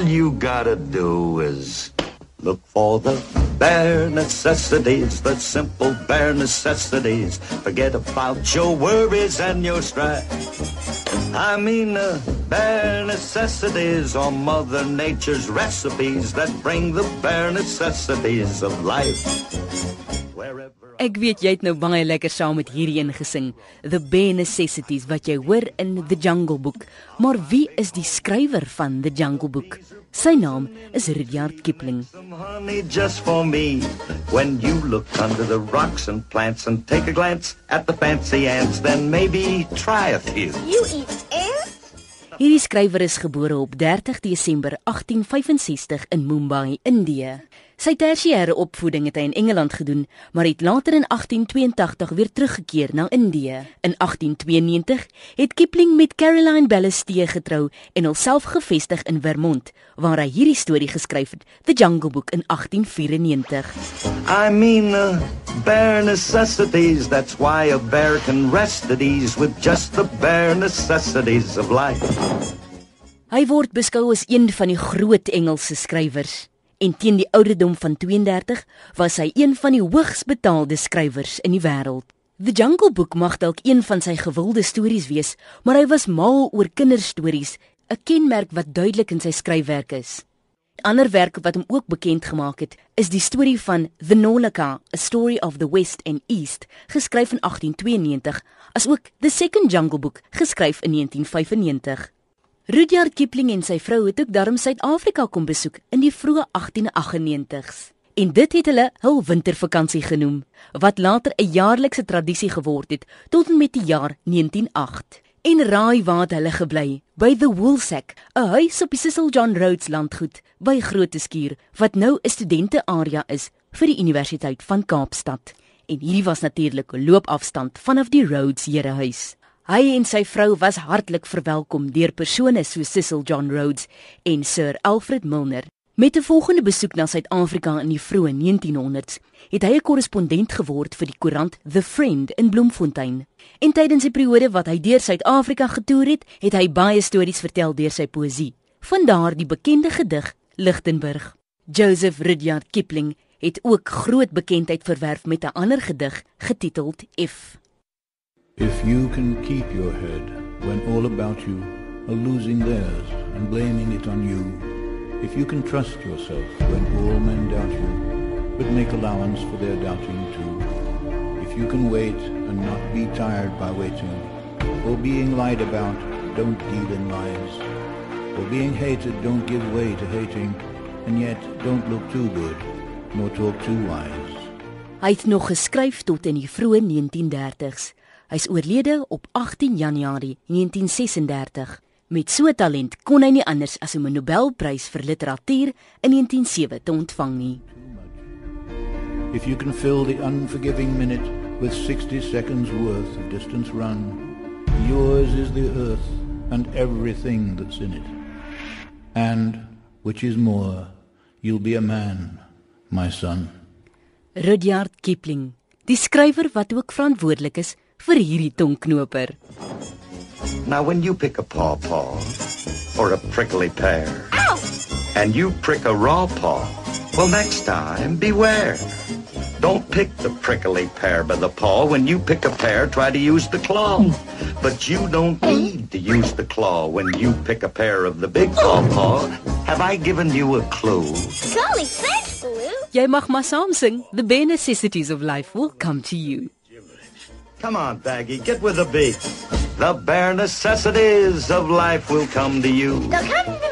All you gotta do is look for the bare necessities, the simple bare necessities. Forget about your worries and your strife. I mean, the bare necessities are Mother Nature's recipes that bring the bare necessities of life. Ek weet jy het nou baie lekker saam met hierdie een gesing, The Bare Necessities wat jy hoor in The Jungle Book. Maar wie is die skrywer van The Jungle Book? Sy naam is Rudyard Kipling. some honey just for me. When you look under the rocks and plants and take a glance at the fancy ants, then maybe try a few. You eat ants? Hierdie skrywer is gebore op 30 Desember 1865 in Mumbai, Indië. Sy tersiêre opvoeding het hy in Engeland gedoen, maar het later in 1882 weer teruggekeer na Indië. In 1892 het Kipling met Caroline Balestier getrou en homself gevestig in Vermont, waar hy hierdie storie geskryf het, The Jungle Book in 1894. I mean, uh, bare necessities. That's why a bear can rest at ease with just the bare necessities of life. Hy word beskou as een van die groot Engelse skrywers en teen die ouderdom van 32 was hy een van die hoogs betaalde skrywers in die wêreld. The Jungle Book mag dalk een van sy gewilde stories wees, maar hy was mal oor kinderstories, 'n kenmerk wat duidelik in sy skryfwerk is. Ander werke wat hom ook bekend gemaak het, is die storie van The Nolaka, A Story of the West and East, geskryf in 1892, asook The Second Jungle Book, geskryf in 1995. Rudyard Kipling en sy vrou het ook darm Suid-Afrika kom besoek in die vroeë 1898s. En dit het hulle hul wintervakansie genoem, wat later 'n jaarlikse tradisie geword het tot en met die jaar 1908. En raai waar hulle gebly? By the Woolsack, 'n huis op die Cecil John Rhodes landgoed by Groteskuur, wat nou 'n studente-area is vir die Universiteit van Kaapstad. En hierdie was natuurlik 'n loopafstand vanaf die Rhodes Herehuis. Hy en sy vrou was hartlik verwelkom deur persone so Cecil John Rhodes en Sir Alfred Milner. Met 'n volgende besoek na Suid-Afrika in die vroeë 1900s, het hy 'n korrespondent geword vir die koerant The Friend in Bloemfontein. En tydens die periode wat hy deur Suid-Afrika getoer het, het hy baie stories vertel deur sy poësie. Vandaar die bekende gedig Lichtenburg. Joseph Rudyard Kipling het ook groot bekendheid verwerf met 'n ander gedig getiteld F. If you can keep your head when all about you are losing theirs and blaming it on you, if you can trust yourself when all men doubt you, but make allowance for their doubting too, if you can wait and not be tired by waiting, or being lied about, don't deal in lies, or being hated, don't give way to hating, and yet don't look too good, nor talk too wise. Hy het nog geskryf tot in die vroeë 1930s. Hy's oorlede op 18 Januarie 1936. Met so talent kon hy nie anders as om 'n Nobelprys vir literatuur in 1907 te ontvang nie. If you can fill the unforgiving minute with 60 seconds worth of distance run, yours is the earth and everything that's in it. And, which is more, you'll be a man, my son. Rudyard Kipling, die skrywer wat ook verantwoordelik is vir hierdie tongknoper. Now, when you pick a paw paw or a prickly pear, Ow! and you prick a raw paw, well, next time, beware. Don't pick the prickly pear by the paw. When you pick a pear, try to use the claw. But you don't need to use the claw when you pick a pear of the big paw paw. Have I given you a clue? Golly, thanks, Baloo. Jy mag maar saam sing. The bare necessities of life will come to you. Come on, Baggy, get with the beat. The bare necessities of life will come to you. They'll come to.